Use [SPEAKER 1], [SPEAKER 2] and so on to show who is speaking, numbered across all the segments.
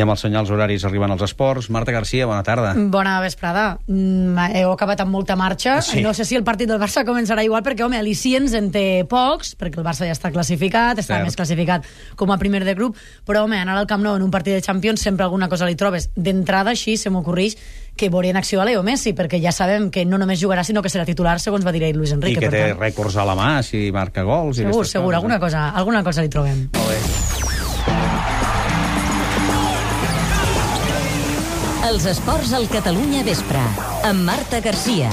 [SPEAKER 1] I amb els senyals horaris arriben els esports. Marta Garcia, bona tarda.
[SPEAKER 2] Bona vesprada. Mm, heu acabat amb molta marxa.
[SPEAKER 1] Sí.
[SPEAKER 2] No sé si el partit del Barça començarà igual, perquè, home, al·licients en té pocs, perquè el Barça ja està classificat, està
[SPEAKER 1] Cert.
[SPEAKER 2] més classificat com a primer de grup, però, home, anar al Camp Nou en un partit de Champions sempre alguna cosa li trobes. D'entrada, així, se m'ocorreix que veuré en acció a Leo Messi, perquè ja sabem que no només jugarà, sinó que serà titular, segons va dir ahir Luis
[SPEAKER 1] I
[SPEAKER 2] Enrique.
[SPEAKER 1] que
[SPEAKER 2] per
[SPEAKER 1] té
[SPEAKER 2] tant,
[SPEAKER 1] rècords a la mà, si marca gols... i
[SPEAKER 2] segur,
[SPEAKER 1] aquestes
[SPEAKER 2] segur,
[SPEAKER 1] coses,
[SPEAKER 2] alguna
[SPEAKER 1] eh?
[SPEAKER 2] cosa, alguna cosa li trobem.
[SPEAKER 1] Molt bé.
[SPEAKER 3] Els esports al Catalunya Vespre, amb Marta Garcia.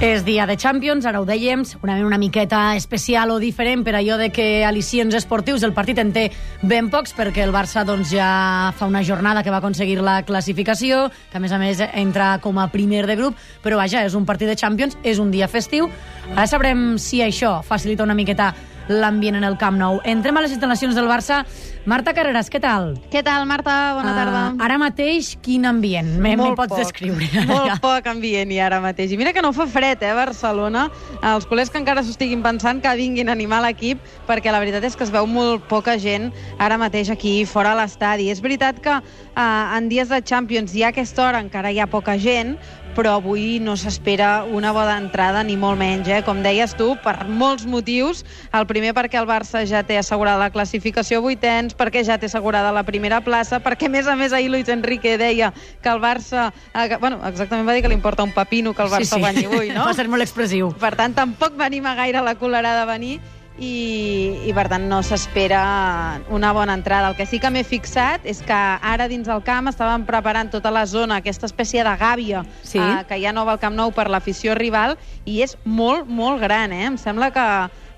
[SPEAKER 2] És dia de Champions, ara ho dèiem, segurament una miqueta especial o diferent per allò de que al·licients esportius el partit en té ben pocs perquè el Barça doncs, ja fa una jornada que va aconseguir la classificació, que a més a més entra com a primer de grup, però vaja, és un partit de Champions, és un dia festiu. Ara sabrem si això facilita una miqueta l'ambient en el Camp Nou. Entrem a les instal·lacions del Barça. Marta Carreras, què tal?
[SPEAKER 4] Què tal, Marta? Bona tarda.
[SPEAKER 2] Uh, ara mateix, quin ambient? Me, me pots
[SPEAKER 4] poc,
[SPEAKER 2] descriure?
[SPEAKER 4] Molt poc ambient i ara mateix. I mira que no fa fred, eh, Barcelona. Els culers que encara s'ho estiguin pensant que vinguin a animar l'equip, perquè la veritat és que es veu molt poca gent ara mateix aquí fora a l'estadi. És veritat que eh, en dies de Champions i a aquesta hora encara hi ha poca gent, però avui no s'espera una bona entrada, ni molt menys, eh? com deies tu, per molts motius. El primer perquè el Barça ja té assegurada la classificació a vuitens, perquè ja té assegurada la primera plaça, perquè a més a més ahir Luis Enrique deia que el Barça... Eh, bueno, exactament va dir que li importa un pepino que el Barça
[SPEAKER 2] sí, sí.
[SPEAKER 4] guanyi avui, no?
[SPEAKER 2] Va ser molt expressiu.
[SPEAKER 4] Per tant, tampoc va animar gaire la colerada a venir i, i per tant no s'espera una bona entrada. El que sí que m'he fixat és que ara dins el camp estaven preparant tota la zona, aquesta espècie de gàbia
[SPEAKER 2] Sí.
[SPEAKER 4] eh, que hi ha nova al Camp Nou per l'afició rival i és molt, molt gran, eh? Em sembla que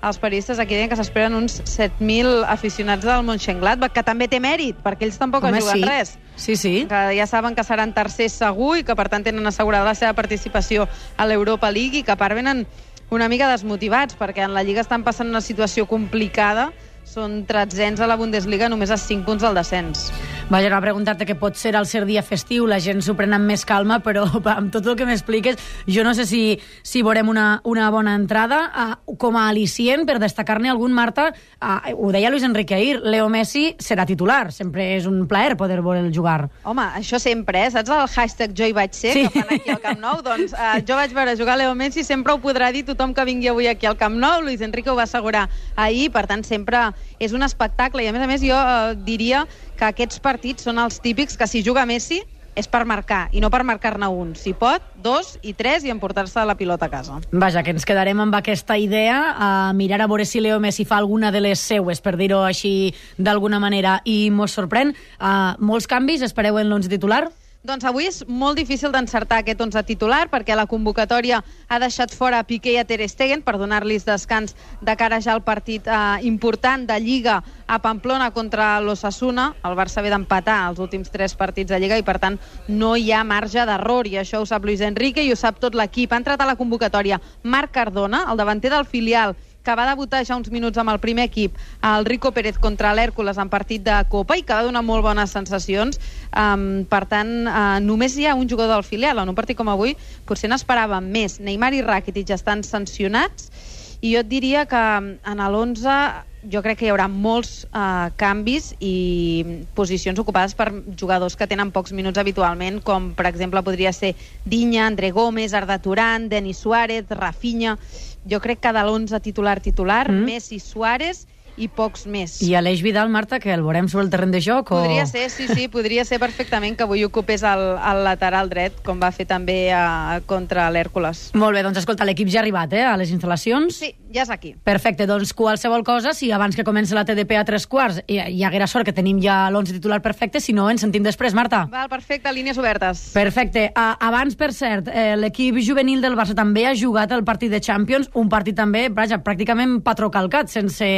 [SPEAKER 4] els periodistes aquí deien que s'esperen uns 7.000 aficionats del Mönchengladbach, que també té mèrit, perquè ells tampoc
[SPEAKER 2] Home,
[SPEAKER 4] jugat
[SPEAKER 2] sí.
[SPEAKER 4] res
[SPEAKER 2] Sí, sí.
[SPEAKER 4] que ja saben que seran tercers segur i que per tant tenen assegurada la seva participació a l'Europa League i que a part venen una mica desmotivats perquè en la Lliga estan passant una situació complicada són tretzens a la Bundesliga només a 5 punts del descens.
[SPEAKER 2] Vaja, no preguntar-te que pot ser al ser dia festiu, la gent s'ho pren amb més calma, però amb tot el que m'expliques, jo no sé si, si veurem una, una bona entrada. Uh, com a al·licient, per destacar-ne algun, Marta, uh, ho deia Luis Enrique ahir, Leo Messi serà titular. Sempre és un plaer poder veure'l jugar.
[SPEAKER 4] Home, això sempre, eh? Saps el hashtag jo hi vaig ser,
[SPEAKER 2] sí.
[SPEAKER 4] que fan aquí al Camp Nou? doncs uh, jo vaig veure jugar Leo Messi, sempre ho podrà dir tothom que vingui avui aquí al Camp Nou, Luis Enrique ho va assegurar ahir, per tant sempre és un espectacle i a més a més jo uh, diria que aquests partits són els típics que si juga Messi és per marcar, i no per marcar-ne un. Si pot, dos i tres i emportar-se la pilota a casa.
[SPEAKER 2] Vaja, que ens quedarem amb aquesta idea, a mirar a veure si Leo Messi fa alguna de les seues, per dir-ho així d'alguna manera, i mos sorprèn. Uh, molts canvis, espereu en l'11 titular?
[SPEAKER 4] Doncs avui és molt difícil d'encertar aquest 11 titular perquè la convocatòria ha deixat fora a Piqué i a Ter Stegen per donar-los descans de cara ja al partit eh, important de Lliga a Pamplona contra l'Ossassuna. El Barça ve d'empatar els últims tres partits de Lliga i, per tant, no hi ha marge d'error i això ho sap Luis Enrique i ho sap tot l'equip. Ha entrat a la convocatòria Marc Cardona, el davanter del filial que va debutar ja uns minuts amb el primer equip, el Rico Pérez contra l'Hèrcules en partit de Copa i que va donar molt bones sensacions. Um, per tant, uh, només hi ha un jugador del filial. En un partit com avui potser n'esperàvem més. Neymar i Rakitic ja estan sancionats i jo et diria que en l'11 jo crec que hi haurà molts uh, canvis i posicions ocupades per jugadors que tenen pocs minuts habitualment, com per exemple podria ser Dinya, André Gómez, Arda Turan, Denis Suárez, Rafinha... Jo crec que de l'11 titular-titular,
[SPEAKER 2] Mm.
[SPEAKER 4] Messi, Suárez i pocs més.
[SPEAKER 2] I Aleix Vidal, Marta, que el veurem sobre el terreny de joc? O...
[SPEAKER 4] Podria ser, sí, sí, podria ser perfectament que avui ocupés el, el lateral dret, com va fer també a, contra l'Hèrcules.
[SPEAKER 2] Molt bé, doncs escolta, l'equip ja ha arribat, eh, a les instal·lacions.
[SPEAKER 4] Sí, ja és aquí.
[SPEAKER 2] Perfecte, doncs qualsevol cosa, si abans que comenci la TDP a tres quarts hi, hi haguera sort que tenim ja l'11 titular perfecte, si no, ens sentim després, Marta.
[SPEAKER 4] Val, perfecte, línies obertes.
[SPEAKER 2] Perfecte. Uh, abans, per cert, eh, l'equip juvenil del Barça també ha jugat el partit de Champions, un partit també, vaja, pràcticament patró calcat, sense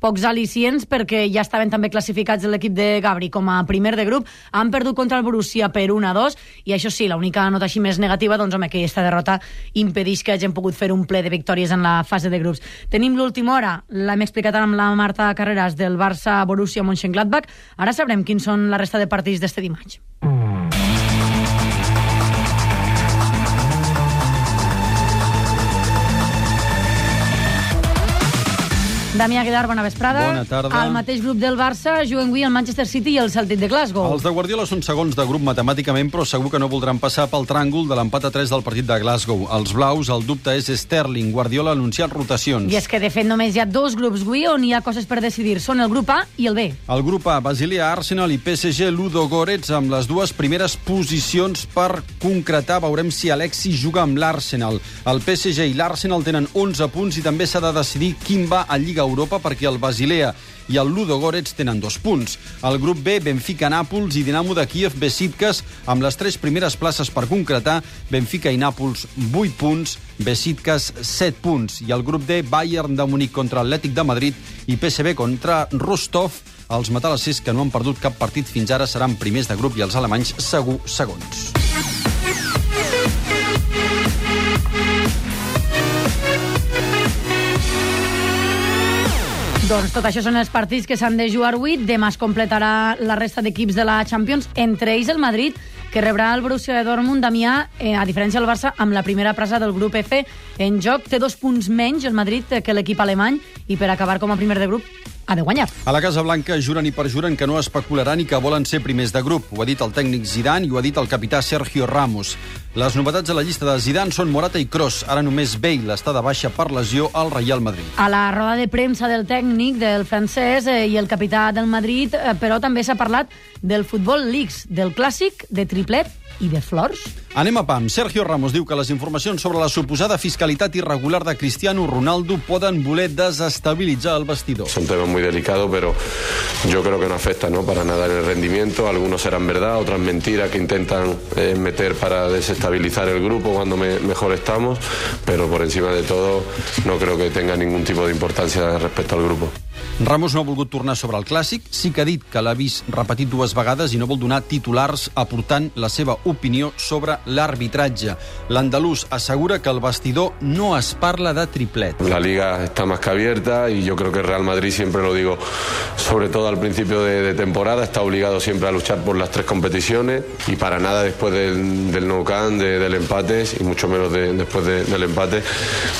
[SPEAKER 2] pocs al·licients perquè ja estaven també classificats l'equip de Gabri com a primer de grup, han perdut contra el Borussia per 1 a 2 i això sí, l'única nota així més negativa doncs home, que aquesta derrota impedeix que hagin pogut fer un ple de victòries en la fase de grups. Tenim l'última hora, l'hem explicat amb la Marta Carreras del Barça Borussia Mönchengladbach, ara sabrem quins són la resta de partits d'este dimarts. Damià Aguilar, bona vesprada.
[SPEAKER 1] Bona tarda.
[SPEAKER 2] Al mateix grup del Barça juguen avui el Manchester City i el Celtic de Glasgow.
[SPEAKER 1] Els de Guardiola són segons de grup matemàticament, però segur que no voldran passar pel tràngol de l'empat a 3 del partit de Glasgow. Els blaus, el dubte és Sterling. Guardiola ha anunciat rotacions.
[SPEAKER 2] I és que, de fet, només hi ha dos grups avui on hi ha coses per decidir. Són el grup A i el B.
[SPEAKER 1] El grup A, Basilea, Arsenal i PSG, Ludo Goretz, amb les dues primeres posicions per concretar. Veurem si Alexi juga amb l'Arsenal. El PSG i l'Arsenal tenen 11 punts i també s'ha de decidir quin va a Lliga Europa perquè el Basilea i el Ludo Goretz tenen dos punts. El grup B, Benfica, Nàpols i Dinamo de Kiev, Besiktas, amb les tres primeres places per concretar, Benfica i Nàpols, 8 punts, Besiktas, 7 punts. I el grup D, Bayern de Munic contra Atlètic de Madrid i PSV contra Rostov. Els matalassers que no han perdut cap partit fins ara seran primers de grup i els alemanys segur segons.
[SPEAKER 2] Doncs tot això són els partits que s'han de jugar avui. Demà es completarà la resta d'equips de la Champions, entre ells el Madrid, que rebrà el Borussia Dortmund, Damià, eh, a diferència del Barça, amb la primera presa del grup F en joc. Té dos punts menys el Madrid que l'equip alemany i per acabar com a primer de grup ha de guanyar.
[SPEAKER 1] A la Casa Blanca juren i perjuren que no especularan i que volen ser primers de grup. Ho ha dit el tècnic Zidane i ho ha dit el capità Sergio Ramos. Les novetats a la llista de Zidane són Morata i Kroos. Ara només Bale està de baixa per lesió al Real Madrid.
[SPEAKER 2] A la roda de premsa del tècnic, del francès eh, i el capità del Madrid, eh, però també s'ha parlat del Futbol Leagues, del clàssic, de triplet i de flors.
[SPEAKER 1] Anem a PAM. Sergio Ramos diu que les informacions sobre la suposada fiscalitat irregular de Cristiano Ronaldo poden voler desestabilitzar el vestidor.
[SPEAKER 5] Es un tema muy delicado, pero yo creo que no afecta ¿no? para nada en el rendimiento. Algunos serán verdad, otras mentiras que intentan eh, meter para desestabilizar el grupo cuando me- mejor estamos, pero por encima de todo no creo que tenga ningún tipo de importancia respecto al grupo.
[SPEAKER 1] Ramos no ha volgut tornar sobre el clàssic, sí que ha dit que l'ha vist repetit dues vegades i no vol donar titulars aportant la seva opinió sobre l'arbitratge. L'andalús assegura que el vestidor no es parla de triplet.
[SPEAKER 5] La liga está más que abierta y yo creo que Real Madrid, siempre lo digo, sobre todo al principio de, temporada, está obligado siempre a luchar por las tres competiciones y para nada después del, del Nou del empate, y mucho menos de- después de- del empate,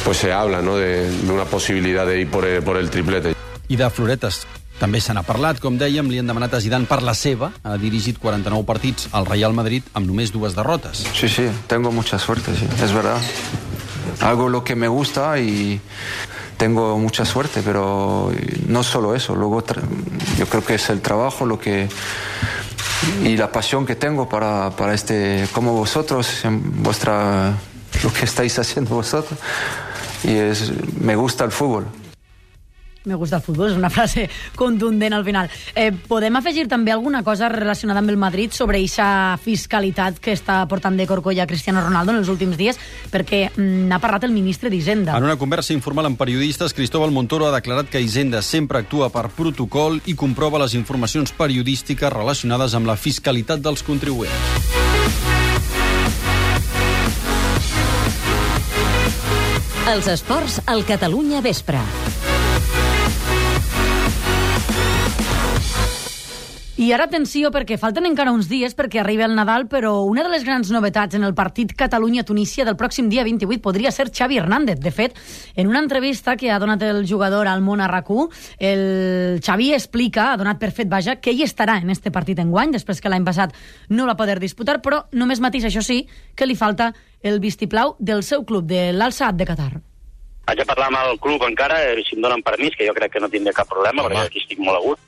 [SPEAKER 5] pues se habla ¿no? de, una posibilidad de ir por el triplete.
[SPEAKER 1] I de floretes també se n'ha parlat, com dèiem, li han demanat a Zidane per la seva, ha dirigit 49 partits al Real Madrid amb només dues derrotes.
[SPEAKER 6] Sí, sí, tengo mucha suerte, sí, es verdad. Hago lo que me gusta y tengo mucha suerte, pero no solo eso, luego yo creo que es el trabajo lo que y la pasión que tengo para, para este, como vosotros, en vuestra, lo que estáis haciendo vosotros, y es, me gusta el fútbol.
[SPEAKER 2] Me gusta el futbol, és una frase contundent al final. Eh, podem afegir també alguna cosa relacionada amb el Madrid sobre aquesta fiscalitat que està portant de corcolla Cristiano Ronaldo en els últims dies, perquè mm, n'ha parlat el ministre d'Hisenda.
[SPEAKER 1] En una conversa informal amb periodistes, Cristóbal Montoro ha declarat que Hisenda sempre actua per protocol i comprova les informacions periodístiques relacionades amb la fiscalitat dels contribuents.
[SPEAKER 3] Els esports al Catalunya Vespre.
[SPEAKER 2] I ara atenció, perquè falten encara uns dies perquè arriba el Nadal, però una de les grans novetats en el partit Catalunya-Tunísia del pròxim dia 28 podria ser Xavi Hernández. De fet, en una entrevista que ha donat el jugador al món a RAC1, el Xavi explica, ha donat per fet, vaja, que ell estarà en este partit enguany, després que l'any passat no va poder disputar, però només matís, això sí, que li falta el vistiplau del seu club, de l'Al-Saad de Qatar.
[SPEAKER 7] Haig de parlar amb el club encara, eh, si em donen permís, que jo crec que no tindré cap problema, Home. perquè aquí estic molt agut.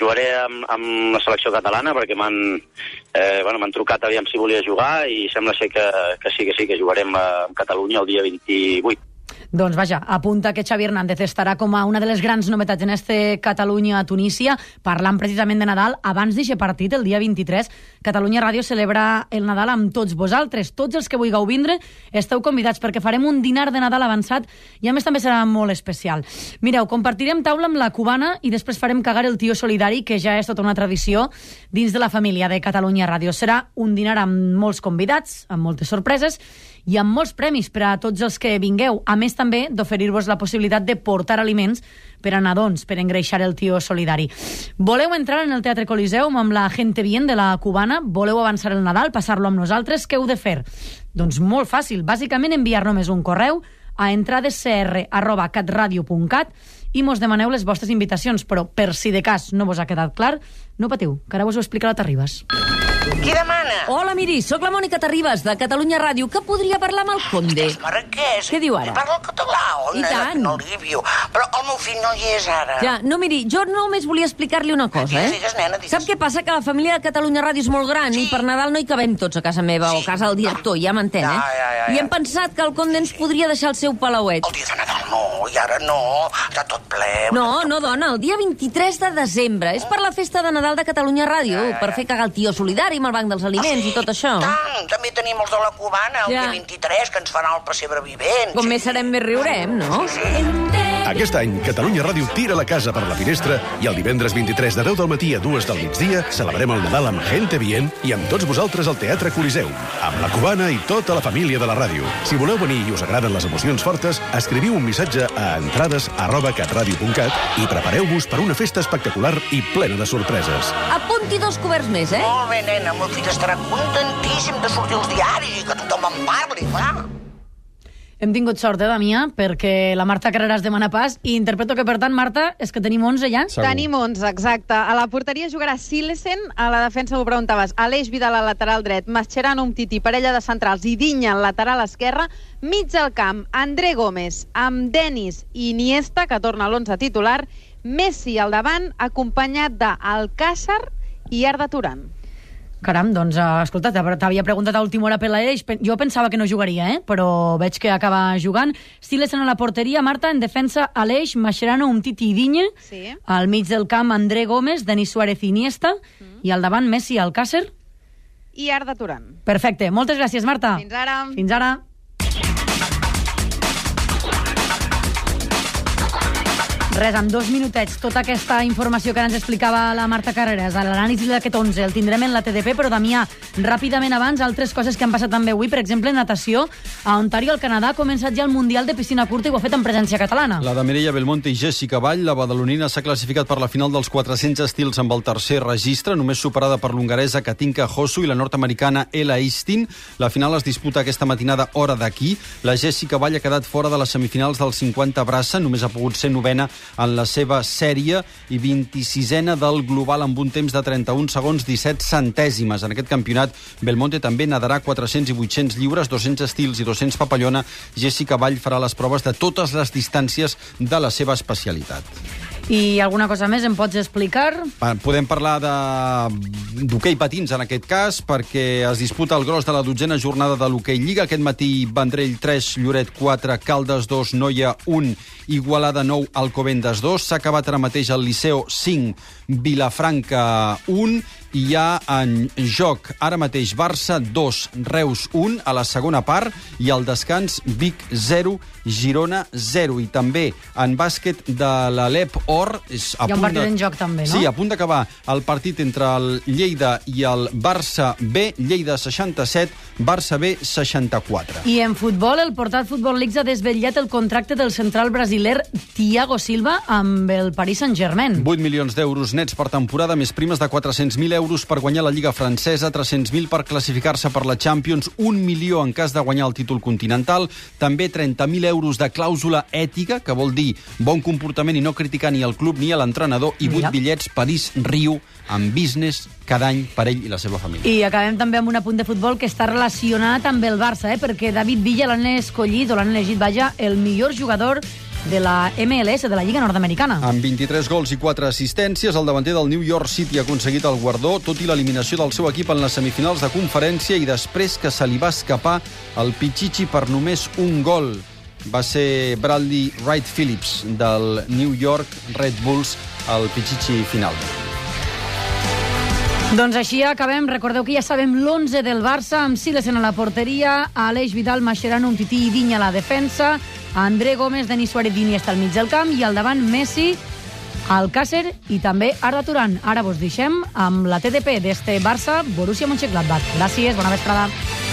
[SPEAKER 7] Jugaré amb, amb la selecció catalana perquè m'han eh, bueno, m'han trucat aviam si volia jugar i sembla ser que, que sí, que sí, que jugarem eh, amb Catalunya el dia 28.
[SPEAKER 2] Doncs vaja, apunta que Xavi Hernández estarà com a una de les grans novetats en este Catalunya-Tunísia, parlant precisament de Nadal. Abans d'aquest partit, el dia 23, Catalunya Ràdio celebra el Nadal amb tots vosaltres. Tots els que vulgueu vindre esteu convidats perquè farem un dinar de Nadal avançat i a més també serà molt especial. Mireu, compartirem taula amb la cubana i després farem cagar el tio solidari, que ja és tota una tradició dins de la família de Catalunya Ràdio. Serà un dinar amb molts convidats, amb moltes sorpreses i amb molts premis per a tots els que vingueu. A més, també d'oferir-vos la possibilitat de portar aliments per a nadons, per engreixar el tio solidari. Voleu entrar en el Teatre Coliseum amb la gente bien de la cubana? Voleu avançar el Nadal, passar-lo amb nosaltres? Què heu de fer? Doncs molt fàcil. Bàsicament enviar només un correu a entradescr.catradio.cat i mos demaneu les vostres invitacions, però per si de cas no vos ha quedat clar, no patiu, que ara vos ho explicarà Terribas.
[SPEAKER 8] Qui demana?
[SPEAKER 3] Hola, miri, sóc la Mònica Terribas, de Catalunya Ràdio, que podria parlar amb el Conde.
[SPEAKER 8] Marrakeix.
[SPEAKER 3] Què diu ara?
[SPEAKER 8] Parla el català, o
[SPEAKER 3] I tant.
[SPEAKER 8] No viu. Però el meu fill no hi és ara.
[SPEAKER 3] Ja, no, miri, jo només volia explicar-li una cosa,
[SPEAKER 8] Digues,
[SPEAKER 3] eh?
[SPEAKER 8] digues, nena, digues.
[SPEAKER 3] Sap què passa? Que la família de Catalunya Ràdio és molt gran
[SPEAKER 8] Sí.
[SPEAKER 3] i per Nadal no hi cabem tots a casa meva o
[SPEAKER 8] Sí.
[SPEAKER 3] a casa del director, ja m'entén,
[SPEAKER 8] Ja,
[SPEAKER 3] eh?
[SPEAKER 8] ja, ja, ja.
[SPEAKER 3] I hem pensat que el Conde ens podria deixar el seu palauet.
[SPEAKER 8] El dia de Nadal no, i ara no. Està tot ple.
[SPEAKER 3] No, no, dona, el dia 23 de desembre. És per la festa de Nadal de Catalunya Ràdio,
[SPEAKER 8] Ja, ja, ja.
[SPEAKER 3] per fer cagar el tio solidari amb el Banc dels Aliments i tot això.
[SPEAKER 8] I tant, també tenim els de la cubana, el
[SPEAKER 3] Ja.
[SPEAKER 8] dia 23, que ens faran el pessebre vivent.
[SPEAKER 3] Com
[SPEAKER 8] sí.
[SPEAKER 3] més serem, més riurem, no?
[SPEAKER 8] Sí.
[SPEAKER 9] Aquest any, Catalunya Ràdio tira la casa per la finestra i el divendres 23 de 10 del matí a 2 del migdia celebrem el Nadal amb Gente Bien i amb tots vosaltres al Teatre Coliseum, amb la cubana i tota la família de la ràdio. Si voleu venir i us agraden les emocions fortes, escriviu un missatge a entrades arroba catradio.cat i prepareu-vos per una festa espectacular i plena de sorpreses.
[SPEAKER 3] Apunti dos coberts més, eh?
[SPEAKER 8] Molt bé, nena, el meu fill estarà contentíssim de sortir als diaris i que tothom en parli, clar.
[SPEAKER 2] Hem tingut sort, eh, Damià, perquè la Marta Carreras demana pas i interpreto que, per tant, Marta, és que tenim 11 ja?
[SPEAKER 1] Segur.
[SPEAKER 4] Tenim 11, exacte. A la porteria jugarà Silesen, a la defensa ho preguntaves, Aleix Vidal al lateral dret, Mascherano Umtiti, parella de centrals, i Dinya al lateral esquerre, mig del camp, André Gómez, amb Denis i Iniesta, que torna a l'11 titular, Messi al davant, acompanyat d'Alcázar i Arda Turan.
[SPEAKER 2] Caram, doncs, uh, escolta, t'ha- t'havia preguntat a última hora per. Pen- Jo pensava que no jugaria, eh? però veig que acaba jugant. Stilesen a la porteria, Marta, en defensa, Aleix, Mascherano, Umtiti i Dinya.
[SPEAKER 4] Sí.
[SPEAKER 2] Al mig del camp, André Gómez, Denis Suárez i Iniesta. I al davant, Messi, Alcácer.
[SPEAKER 4] I Arda Turan.
[SPEAKER 2] Perfecte. Moltes gràcies, Marta.
[SPEAKER 4] Fins ara.
[SPEAKER 2] Fins ara. Res, amb dos minutets, tota aquesta informació que ara ens explicava la Marta Carreras, a l'anàlisi d'aquest 11, el tindrem en la TDP, però Damià, ràpidament abans, altres coses que han passat també avui, per exemple, natació, a Ontario, al Canadà, ha començat ja el Mundial de Piscina Curta i ho ha fet en presència catalana.
[SPEAKER 1] La de Mireia Belmonte i Jessica Vall, la badalonina s'ha classificat per la final dels 400 estils amb el tercer registre, només superada per l'hongaresa Katinka Hosu i la nord-americana Ella Eastin. La final es disputa aquesta matinada hora d'aquí. La Jessica Vall ha quedat fora de les semifinals del 50 braça, només ha pogut ser novena en la seva sèrie i 26ena del global amb un temps de 31 segons 17 centèsimes. En aquest campionat, Belmonte també nadarà 400 i 800 lliures, 200 estils i 200 papallona. Jessica Vall farà les proves de totes les distàncies de la seva especialitat.
[SPEAKER 2] I alguna cosa més em pots explicar?
[SPEAKER 1] Podem parlar de- d'hoquei patins, en aquest cas, perquè es disputa el gros de la dotzena jornada de l'hoquei Lliga. Aquest matí, Vendrell 3, Lloret 4, Caldes 2, Noia 1, Igualada 9, Alcobendas 2. S'ha acabat ara mateix el Liceo 5, Vilafranca 1, i hi ha en joc ara mateix Barça 2, Reus 1 a la segona part i al descans Vic 0, Girona 0 i també en bàsquet de l'Alep Or és a
[SPEAKER 2] Hi ha un partit en joc també, no?
[SPEAKER 1] Sí, a punt d'acabar el partit entre el Lleida i el Barça B, Lleida 67, Barça B 64.
[SPEAKER 2] I en futbol, el portal Futbol Leagues ha desvetllat el contracte del central brasiler Thiago Silva amb el Paris Saint-Germain.
[SPEAKER 1] 8 milions d'euros nets per temporada, més primes de 400.000 euros per guanyar la Lliga Francesa, 300.000 per classificar-se per la Champions, 1 milió en cas de guanyar el títol continental, també 30.000 euros de clàusula ètica, que vol dir bon comportament i no criticar ni el club ni l'entrenador, i 8
[SPEAKER 2] Mira.
[SPEAKER 1] bitllets París-Riu amb business cada any per ell i la seva família.
[SPEAKER 2] I acabem també amb un apunt de futbol que està relacionat amb el Barça, eh? perquè David Villa l'han escollit, o l'han elegit, vaja, el millor jugador de la MLS, de la Lliga Nord-Americana.
[SPEAKER 1] Amb 23 gols i 4 assistències, el davanter del New York City ha aconseguit el guardó, tot i l'eliminació del seu equip en les semifinals de conferència i després que se li va escapar el Pichichi per només un gol. Va ser Bradley Wright Phillips del New York Red Bulls al Pichichi final.
[SPEAKER 2] Doncs així acabem. Recordeu que ja sabem l'11 del Barça, amb Silesen a la porteria, Aleix Vidal, Mascherano, Umtiti i Vinya a la defensa, André Gómez, Denis Suárez i Iniesta al mig del camp i al davant Messi, Alcácer i també Arda Turan. Ara vos deixem amb la TDP d'este Barça, Borussia Mönchengladbach. Gràcies, bona vesprada.